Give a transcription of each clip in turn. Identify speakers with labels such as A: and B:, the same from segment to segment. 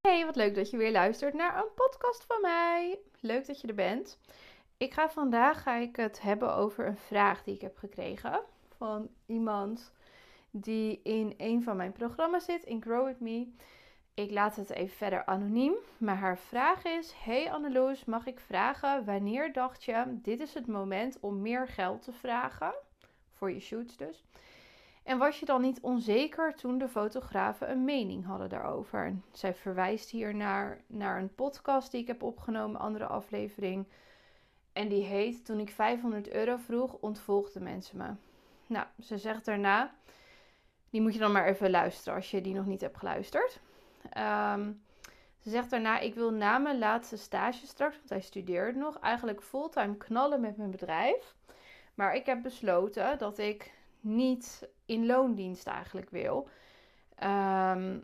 A: Hey, wat leuk dat je weer luistert naar een podcast van mij. Leuk dat je er bent. Ik ga vandaag ga ik het hebben over een vraag die ik heb gekregen van iemand die in een van mijn programma's zit, in Grow With Me. Ik laat het even verder anoniem, maar haar vraag is: Hey Anneloes, mag ik vragen wanneer dacht je dit is het moment om meer geld te vragen voor je shoots dus? En was je dan niet onzeker toen de fotografen een mening hadden daarover? zij verwijst hier naar, naar een podcast die ik heb opgenomen, andere aflevering. En die heet Toen ik 500 euro vroeg, ontvolgden mensen me. Nou, ze zegt daarna, die moet je dan maar even luisteren als je die nog niet hebt geluisterd. Ehm, ze zegt daarna, ik wil na mijn laatste stage straks, want hij studeert nog, eigenlijk fulltime knallen met mijn bedrijf. Maar ik heb besloten dat ik niet in loondienst eigenlijk wil. Ehm,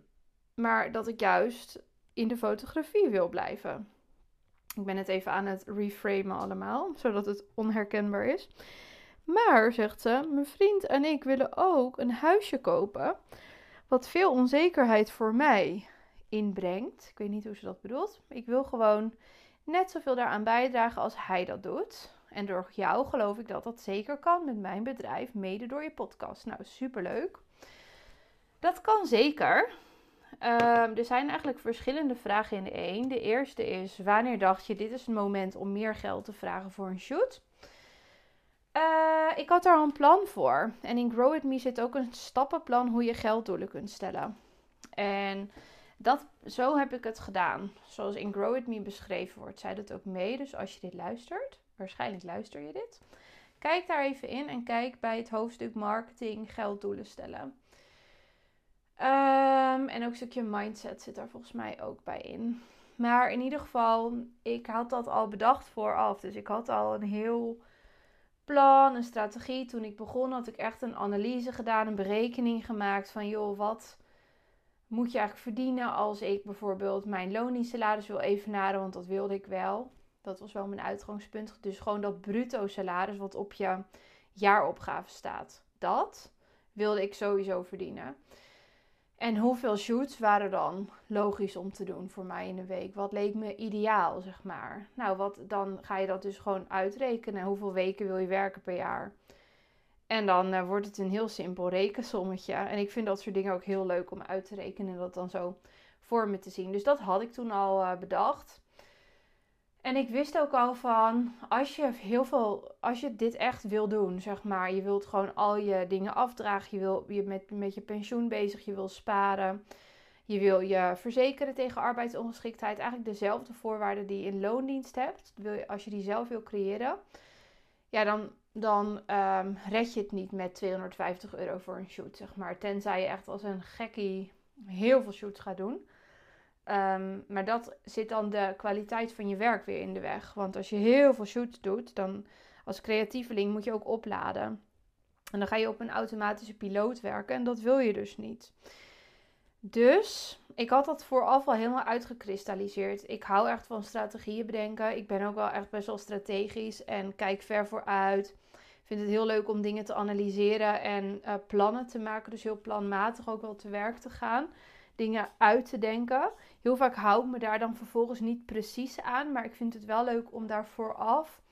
A: maar dat ik juist in de fotografie wil blijven. Ik ben het even aan het reframen allemaal, zodat het onherkenbaar is. Maar, zegt ze, mijn vriend en ik willen ook een huisje kopen. Wat veel onzekerheid voor mij inbrengt. Ik weet niet hoe ze dat bedoelt. Ik wil gewoon net zoveel daaraan bijdragen als hij dat doet. En door jou geloof ik dat dat zeker kan met mijn bedrijf, mede door je podcast. Nou, superleuk. Dat kan zeker. Um, er zijn eigenlijk verschillende vragen in de één. De eerste is: wanneer dacht je dit is het moment om meer geld te vragen voor een shoot? Uh, ik had daar een plan voor. En in Grow With Me zit ook een stappenplan hoe je gelddoelen kunt stellen. En dat, zo heb ik het gedaan. Zoals in Grow With Me beschreven wordt, zij dat ook mee. Dus als je dit luistert, waarschijnlijk luister je dit. Kijk daar even in en kijk bij het hoofdstuk marketing gelddoelen stellen. Um, en ook een stukje mindset zit daar volgens mij ook bij in. Maar in ieder geval, ik had dat al bedacht vooraf. Dus ik had al een heel plan, een strategie. Toen ik begon had ik echt een analyse gedaan, een berekening gemaakt van joh, wat moet je eigenlijk verdienen als ik bijvoorbeeld mijn loondienstsalaris wil evenaren, want dat wilde ik wel. Dat was wel mijn uitgangspunt. Dus gewoon dat bruto salaris wat op je jaaropgave staat. Dat wilde ik sowieso verdienen. En hoeveel shoots waren dan logisch om te doen voor mij in een week? Wat leek me ideaal, zeg maar? Nou, wat, dan ga je dat dus gewoon uitrekenen. Hoeveel weken wil je werken per jaar? En dan uh, wordt het een heel simpel rekensommetje. En ik vind dat soort dingen ook heel leuk om uit te rekenen en dat dan zo voor me te zien. Dus dat had ik toen al uh, bedacht. En ik wist ook al van, als je heel veel, als je dit echt wil doen, zeg maar, je wilt gewoon al je dingen afdragen, je wil je met, met je pensioen bezig, je wil sparen, je wil je verzekeren tegen arbeidsongeschiktheid, eigenlijk dezelfde voorwaarden die je in loondienst hebt, wil je, als je die zelf wil creëren, ja, dan, dan um, red je het niet met 250 euro voor een shoot, zeg maar. Tenzij je echt als een gekkie heel veel shoots gaat doen. Um, maar dat zit dan de kwaliteit van je werk weer in de weg. Want als je heel veel shoots doet, dan als creatieveling moet je ook opladen. En dan ga je op een automatische piloot werken en dat wil je dus niet. Dus ik had dat vooraf al helemaal uitgekristalliseerd. Ik hou echt van strategieën bedenken. Ik ben ook wel echt best wel strategisch en kijk ver vooruit. Ik vind het heel leuk om dingen te analyseren en uh, plannen te maken. Dus heel planmatig ook wel te werk te gaan dingen uit te denken. Heel vaak hou ik me daar dan vervolgens niet precies aan, maar ik vind het wel leuk om daar vooraf,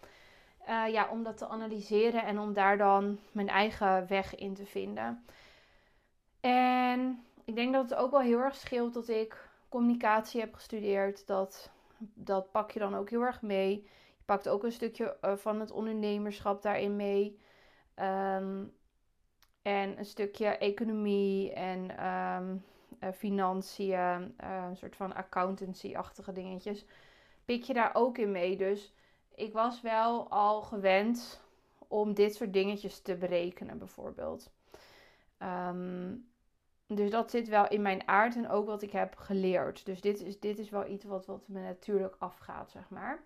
A: uh, ja, om dat te analyseren en om daar dan mijn eigen weg in te vinden. En ik denk dat het ook wel heel erg scheelt dat ik communicatie heb gestudeerd. Dat, dat pak je dan ook heel erg mee. Je pakt ook een stukje uh, van het ondernemerschap daarin mee. Um, en een stukje economie en um, uh, financiën, uh, een soort van accountancy-achtige dingetjes, pik je daar ook in mee. Dus ik was wel al gewend om dit soort dingetjes te berekenen, bijvoorbeeld. Um, dus dat zit wel in mijn aard en ook wat ik heb geleerd. Dus dit is, dit is wel iets wat, wat me natuurlijk afgaat, zeg maar.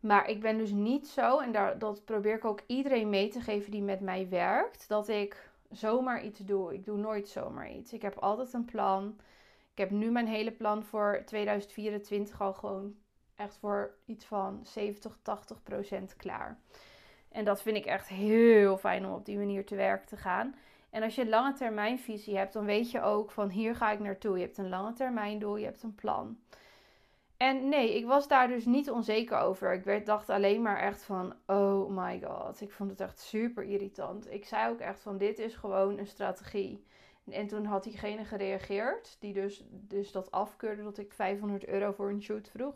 A: Maar ik ben dus niet zo, en daar, dat probeer ik ook iedereen mee te geven die met mij werkt, dat ik zomaar iets doe. Ik doe nooit zomaar iets. Ik heb altijd een plan. Ik heb nu mijn hele plan voor 2024 al gewoon echt voor iets van 70, 80 procent klaar. En dat vind ik echt heel fijn om op die manier te werk te gaan. En als je een lange termijn visie hebt, dan weet je ook van hier ga ik naartoe. Je hebt een lange termijn doel, je hebt een plan. En nee, ik was daar dus niet onzeker over. Ik werd, dacht alleen maar echt van, oh my god. Ik vond het echt super irritant. Ik zei ook echt van, dit is gewoon een strategie. En toen had diegene gereageerd, die dus, dus dat afkeurde dat ik 500 euro voor een shoot vroeg.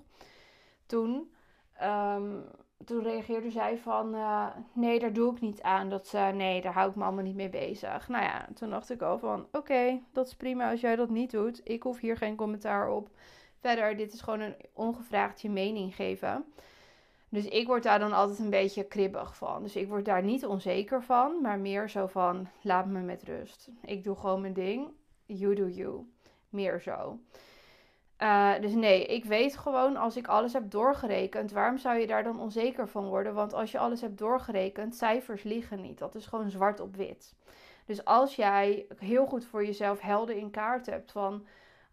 A: Toen, ehm, toen reageerde zij van, uh, nee, daar doe ik niet aan. Dat, uh, nee, daar hou ik me allemaal niet mee bezig. Nou ja, toen dacht ik al van, oké, dat is prima als jij dat niet doet. Ik hoef hier geen commentaar op. Verder, dit is gewoon een ongevraagd je mening geven. Dus ik word daar dan altijd een beetje kribbig van. Dus ik word daar niet onzeker van, maar meer zo van: laat me met rust. Ik doe gewoon mijn ding. You do you. Meer zo. Uh, dus nee, ik weet gewoon als ik alles heb doorgerekend, waarom zou je daar dan onzeker van worden? Want als je alles hebt doorgerekend, cijfers liegen niet. Dat is gewoon zwart op wit. Dus als jij heel goed voor jezelf helder in kaart hebt van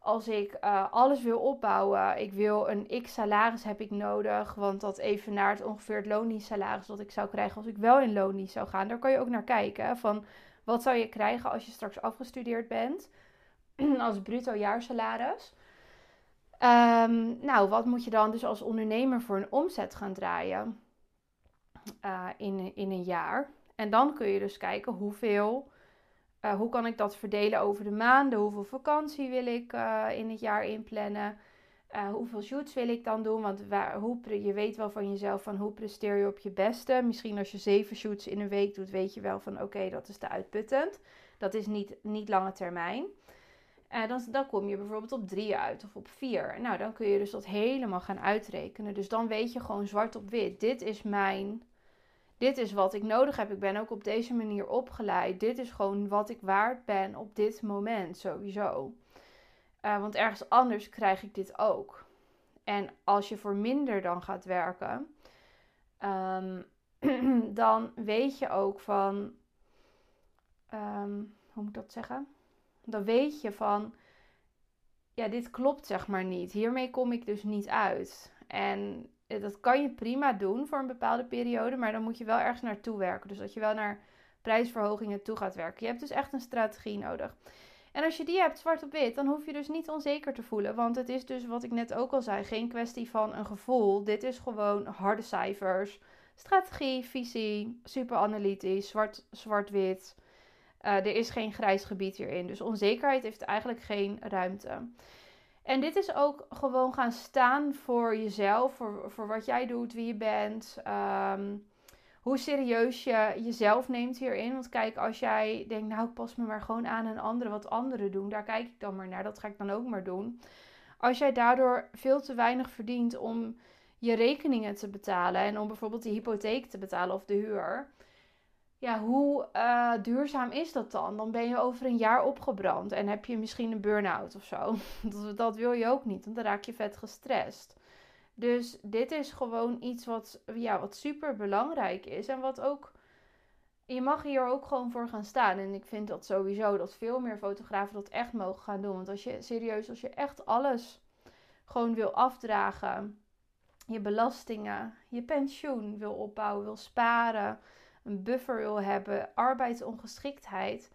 A: als ik uh, alles wil opbouwen, ik wil een x salaris heb ik nodig, want dat evenaart ongeveer het loondienstsalaris dat ik zou krijgen als ik wel in loondienst zou gaan. Daar kan je ook naar kijken van wat zou je krijgen als je straks afgestudeerd bent als bruto jaarsalaris. Um, nou, wat moet je dan dus als ondernemer voor een omzet gaan draaien uh, in, in een jaar? En dan kun je dus kijken hoeveel uh, hoe kan ik dat verdelen over de maanden? Hoeveel vakantie wil ik uh, in het jaar inplannen? Uh, hoeveel shoots wil ik dan doen? Want hoe, je weet wel van jezelf van hoe presteer je op je beste. Misschien als je zeven shoots in een week doet, weet je wel van oké, dat is te uitputtend. Dat is niet, niet lange termijn. Dan, dan kom je bijvoorbeeld op drie uit of op vier. Nou, dan kun je dus dat helemaal gaan uitrekenen. Dus dan weet je gewoon zwart op wit. Dit is mijn dit is wat ik nodig heb. Ik ben ook op deze manier opgeleid. Dit is gewoon wat ik waard ben op dit moment sowieso. Uh, want ergens anders krijg ik dit ook. En als je voor minder dan gaat werken, um, dan weet je ook van. Um, hoe moet ik dat zeggen? Dan weet je van. Ja, dit klopt zeg maar niet. Hiermee kom ik dus niet uit. En eh, dat kan je prima doen voor een bepaalde periode, maar dan moet je wel ergens naartoe werken. Dus dat je wel naar prijsverhogingen toe gaat werken. Je hebt dus echt een strategie nodig. En als je die hebt, zwart op wit, dan hoef je dus niet onzeker te voelen. Want het is dus, wat ik net ook al zei, geen kwestie van een gevoel. Dit is gewoon harde cijfers. Strategie, visie, super analytisch, zwart, zwart-wit. Uh, er is geen grijs gebied hierin. Dus onzekerheid heeft eigenlijk geen ruimte. En dit is ook gewoon gaan staan voor jezelf, voor, voor wat jij doet, wie je bent. Ehm, hoe serieus je jezelf neemt hierin. Want kijk, als jij denkt, nou ik pas me maar gewoon aan en anderen wat anderen doen, daar kijk ik dan maar naar, dat ga ik dan ook maar doen. Als jij daardoor veel te weinig verdient om je rekeningen te betalen en om bijvoorbeeld de hypotheek te betalen of de huur, ja, hoe uh, duurzaam is dat dan? Dan ben je over een jaar opgebrand en heb je misschien een burn-out of zo. Dat, dat wil je ook niet, want dan raak je vet gestrest. Dus dit is gewoon iets wat, ja, wat super belangrijk is en wat ook. Je mag hier ook gewoon voor gaan staan. En ik vind dat sowieso dat veel meer fotografen dat echt mogen gaan doen. Want als je serieus, als je echt alles gewoon wil afdragen, je belastingen, je pensioen wil opbouwen, wil sparen een buffer wil hebben, arbeidsongeschiktheid,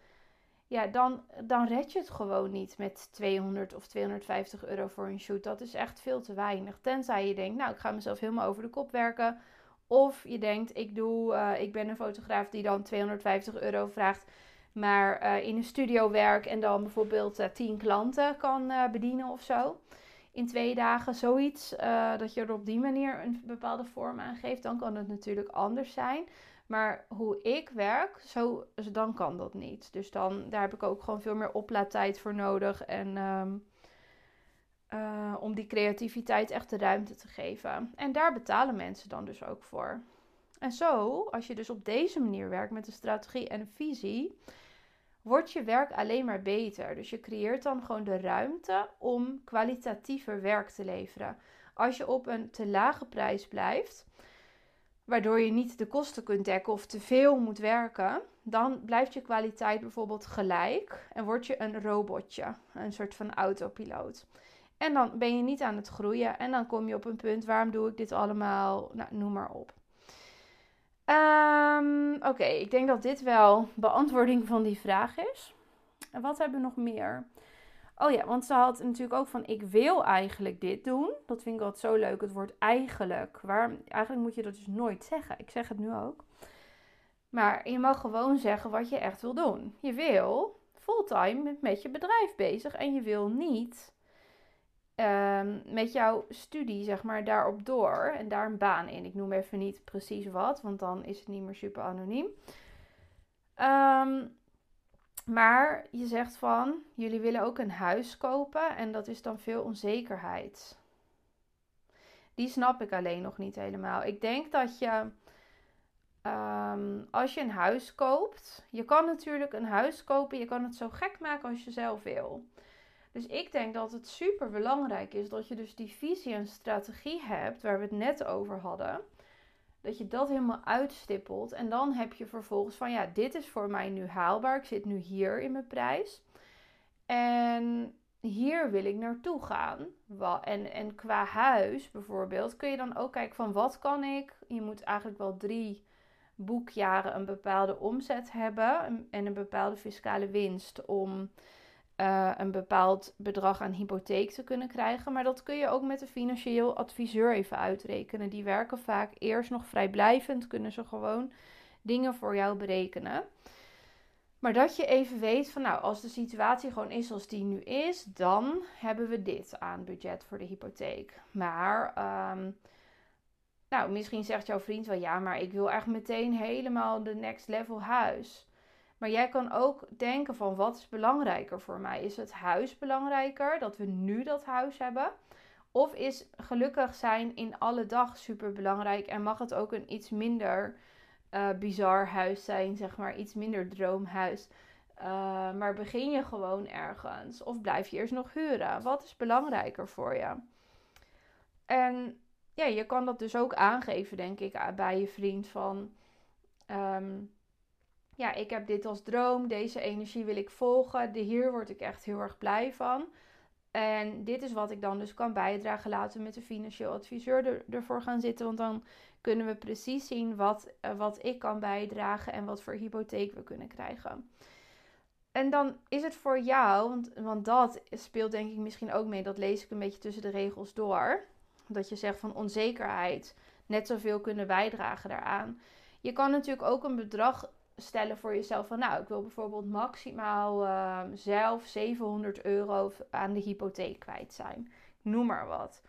A: ja, dan, dan red je het gewoon niet met 200 of 250 euro voor een shoot. Dat is echt veel te weinig. Tenzij je denkt, nou, ik ga mezelf helemaal over de kop werken. Of je denkt, ik, doe, uh, ik ben een fotograaf die dan 250 euro vraagt, maar uh, in een studio werk en dan bijvoorbeeld uh, eh, 10 klanten kan bedienen of zo. In twee dagen zoiets, dat je er op die manier een bepaalde vorm aan geeft, dan kan het natuurlijk anders zijn. Maar hoe ik werk, zo, dan kan dat niet. Dus dan, daar heb ik ook gewoon veel meer oplaadtijd voor nodig. En um, uh, om die creativiteit echt de ruimte te geven. En daar betalen mensen dan dus ook voor. En zo, als je dus op deze manier werkt met een strategie en een visie, wordt je werk alleen maar beter. Dus je creëert dan gewoon de ruimte om kwalitatiever werk te leveren. Als je op een te lage prijs blijft, waardoor je niet de kosten kunt dekken of te veel moet werken, dan blijft je kwaliteit bijvoorbeeld gelijk en word je een robotje, een soort van autopiloot. En dan ben je niet aan het groeien en dan kom je op een punt, waarom doe ik dit allemaal? Nou, noem maar op. Ehm, oké, ik denk dat dit wel beantwoording van die vraag is. En wat hebben we nog meer? Oh ja, want ze had natuurlijk ook van ik wil eigenlijk dit doen. Dat vind ik altijd zo leuk, het woord eigenlijk. Waar, eigenlijk moet je dat dus nooit zeggen. Ik zeg het nu ook. Maar je mag gewoon zeggen wat je echt wil doen. Je wil fulltime met je bedrijf bezig en je wil niet um, met jouw studie, zeg maar, daarop door en daar een baan in. Ik noem even niet precies wat, want dan is het niet meer super anoniem. Um, maar je zegt van, jullie willen ook een huis kopen en dat is dan veel onzekerheid. Die snap ik alleen nog niet helemaal. Ik denk dat je, um, als je een huis koopt, je kan natuurlijk een huis kopen, je kan het zo gek maken als je zelf wil. Dus ik denk dat het super belangrijk is dat je dus die visie en strategie hebt, waar we het net over hadden. Dat je dat helemaal uitstippelt. En dan heb je vervolgens van ja, dit is voor mij nu haalbaar. Ik zit nu hier in mijn prijs. En hier wil ik naartoe gaan. En, en qua huis bijvoorbeeld kun je dan ook kijken van wat kan ik. Je moet eigenlijk wel drie boekjaren een bepaalde omzet hebben en een bepaalde fiscale winst om uh, een bepaald bedrag aan hypotheek te kunnen krijgen. Maar dat kun je ook met een financieel adviseur even uitrekenen. Die werken vaak eerst nog vrijblijvend, kunnen ze gewoon dingen voor jou berekenen. Maar dat je even weet van nou, als de situatie gewoon is zoals die nu is, dan hebben we dit aan budget voor de hypotheek. Maar um, nou, misschien zegt jouw vriend wel ja, maar ik wil echt meteen helemaal de next level huis. Maar jij kan ook denken van wat is belangrijker voor mij? Is het huis belangrijker, dat we nu dat huis hebben? Of is gelukkig zijn in alle dag super belangrijk en mag het ook een iets minder uh, bizar huis zijn, zeg maar, iets minder droomhuis? Uh, maar begin je gewoon ergens of blijf je eerst nog huren? Wat is belangrijker voor je? En ja, je kan dat dus ook aangeven, denk ik, bij je vriend van. Um, ja, ik heb dit als droom, deze energie wil ik volgen, de hier word ik echt heel erg blij van. En dit is wat ik dan dus kan bijdragen. Laten we met de financieel adviseur er, ervoor gaan zitten. Want dan kunnen we precies zien wat, uh, wat ik kan bijdragen en wat voor hypotheek we kunnen krijgen. En dan is het voor jou, want, want dat speelt denk ik misschien ook mee. Dat lees ik een beetje tussen de regels door. Dat je zegt van onzekerheid net zoveel kunnen bijdragen daaraan. Je kan natuurlijk ook een bedrag stellen voor jezelf van, nou, ik wil bijvoorbeeld maximaal uh, zelf 700 euro aan de hypotheek kwijt zijn. Noem maar wat.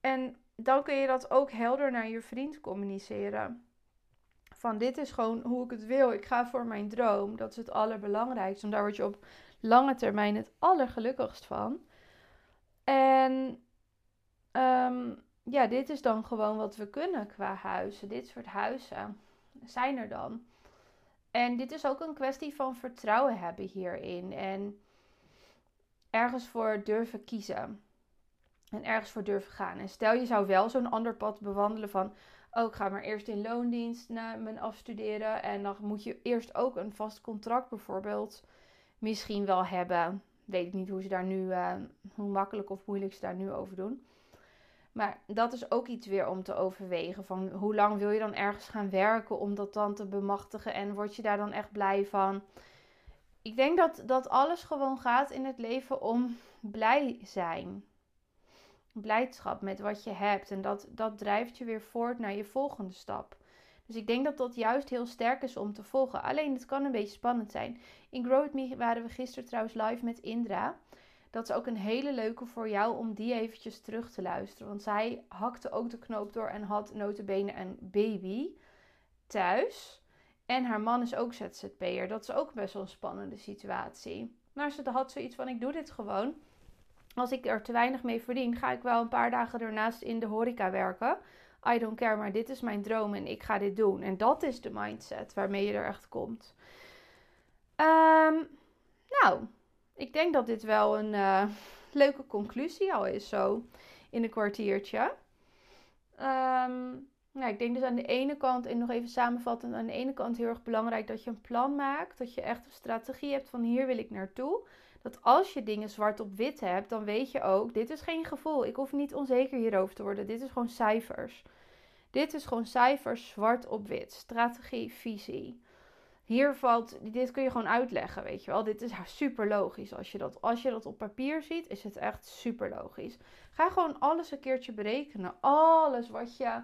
A: En dan kun je dat ook helder naar je vriend communiceren. Van dit is gewoon hoe ik het wil. Ik ga voor mijn droom. Dat is het allerbelangrijkste. Want daar word je op lange termijn het allergelukkigst van. En um, ja, dit is dan gewoon wat we kunnen qua huizen. Dit soort huizen zijn er dan. En dit is ook een kwestie van vertrouwen hebben hierin. En ergens voor durven kiezen. En ergens voor durven gaan. En stel je zou wel zo'n ander pad bewandelen van... Oh, ik ga maar eerst in loondienst na mijn afstuderen. En dan moet je eerst ook een vast contract bijvoorbeeld misschien wel hebben. Weet ik niet hoe ze daar nu... Uh, hoe makkelijk of moeilijk ze daar nu over doen. Maar dat is ook iets weer om te overwegen. Van hoe lang wil je dan ergens gaan werken om dat dan te bemachtigen? En word je daar dan echt blij van? Ik denk dat, dat alles gewoon gaat in het leven om blij zijn. Blijdschap met wat je hebt. En dat, dat drijft je weer voort naar je volgende stap. Dus ik denk dat dat juist heel sterk is om te volgen. Alleen het kan een beetje spannend zijn. In Grow With Me waren we gisteren trouwens live met Indra dat is ook een hele leuke voor jou om die eventjes terug te luisteren. Want zij hakte ook de knoop door en had notabene een baby thuis. En haar man is ook ZZP'er. Dat is ook best wel een spannende situatie. Maar ze had zoiets van, ik doe dit gewoon. Als ik er te weinig mee verdien, ga ik wel een paar dagen ernaast in de horeca werken. I don't care, maar dit is mijn droom en ik ga dit doen. En dat is de mindset waarmee je er echt komt. Um, nou, ik denk dat dit wel een uh, leuke conclusie al is zo in een kwartiertje. Um, nou, ik denk dus aan de ene kant, en nog even samenvattend, aan de ene kant heel erg belangrijk dat je een plan maakt. Dat je echt een strategie hebt van hier wil ik naartoe. Dat als je dingen zwart op wit hebt, dan weet je ook, dit is geen gevoel. Ik hoef niet onzeker hierover te worden. Dit is gewoon cijfers. Dit is gewoon cijfers zwart op wit. Strategie, visie. Hier valt, dit kun je gewoon uitleggen, weet je wel. Dit is super logisch. Als je, dat, als je dat op papier ziet, is het echt super logisch. Ga gewoon alles een keertje berekenen. Alles wat je,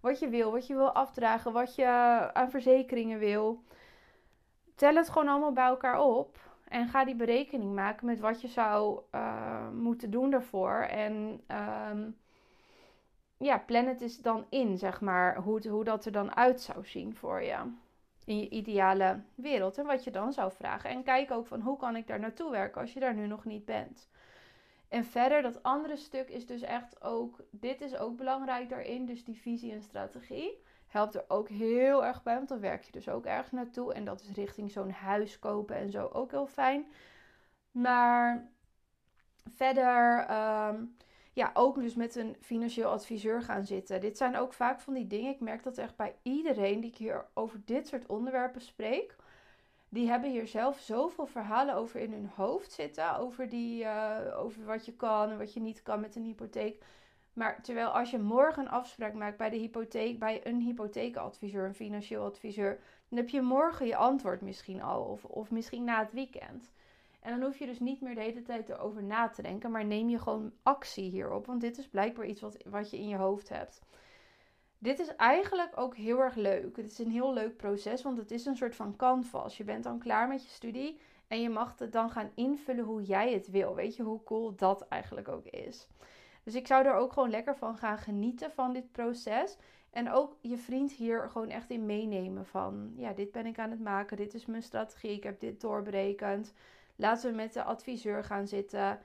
A: wat je wil, wat je wil afdragen, wat je aan verzekeringen wil. Tel het gewoon allemaal bij elkaar op. En ga die berekening maken met wat je zou uh, moeten doen daarvoor. En um, ja, plan het is dan in, zeg maar, hoe, hoe dat er dan uit zou zien voor je. In je ideale wereld. En wat je dan zou vragen. En kijk ook van hoe kan ik daar naartoe werken als je daar nu nog niet bent. En verder, dat andere stuk is dus echt ook, dit is ook belangrijk daarin, dus die visie en strategie. Helpt er ook heel erg bij, want dan werk je dus ook ergens naartoe. En dat is richting zo'n huis kopen en zo ook heel fijn. Maar verder, ehm, ja, ook dus met een financieel adviseur gaan zitten. Dit zijn ook vaak van die dingen. Ik merk dat echt bij iedereen die ik hier over dit soort onderwerpen spreek. Die hebben hier zelf zoveel verhalen over in hun hoofd zitten. Over, die, uh, over wat je kan en wat je niet kan met een hypotheek. Maar terwijl als je morgen een afspraak maakt bij de hypotheek, bij een hypotheekadviseur, een financieel adviseur, dan heb je morgen je antwoord misschien al. Of, of misschien na het weekend. En dan hoef je dus niet meer de hele tijd erover na te denken, maar neem je gewoon actie hierop. Want dit is blijkbaar iets wat, wat je in je hoofd hebt. Dit is eigenlijk ook heel erg leuk. Het is een heel leuk proces, want het is een soort van canvas. Je bent dan klaar met je studie en je mag het dan gaan invullen hoe jij het wil. Weet je hoe cool dat eigenlijk ook is? Dus ik zou er ook gewoon lekker van gaan genieten van dit proces. En ook je vriend hier gewoon echt in meenemen van, ja, dit ben ik aan het maken, dit is mijn strategie, ik heb dit doorberekend. Laten we met de adviseur gaan zitten.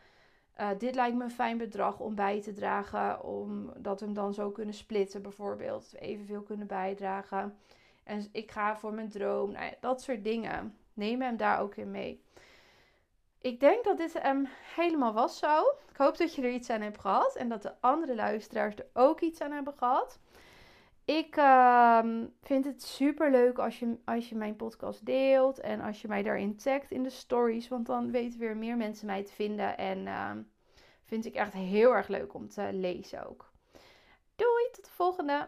A: Uh, dit lijkt me een fijn bedrag om bij te dragen, omdat we hem dan zo kunnen splitten bijvoorbeeld. Evenveel kunnen bijdragen. En ik ga voor mijn droom, nou ja, dat soort dingen. Neem hem daar ook in mee. Ik denk dat dit hem helemaal was zo. Ik hoop dat je er iets aan hebt gehad en dat de andere luisteraars er ook iets aan hebben gehad. Ik uh, vind het super leuk als je, als je mijn podcast deelt en als je mij daarin tagt in de stories, want dan weten weer meer mensen mij te vinden en uh, vind ik echt heel erg leuk om te lezen ook. Doei, tot de volgende!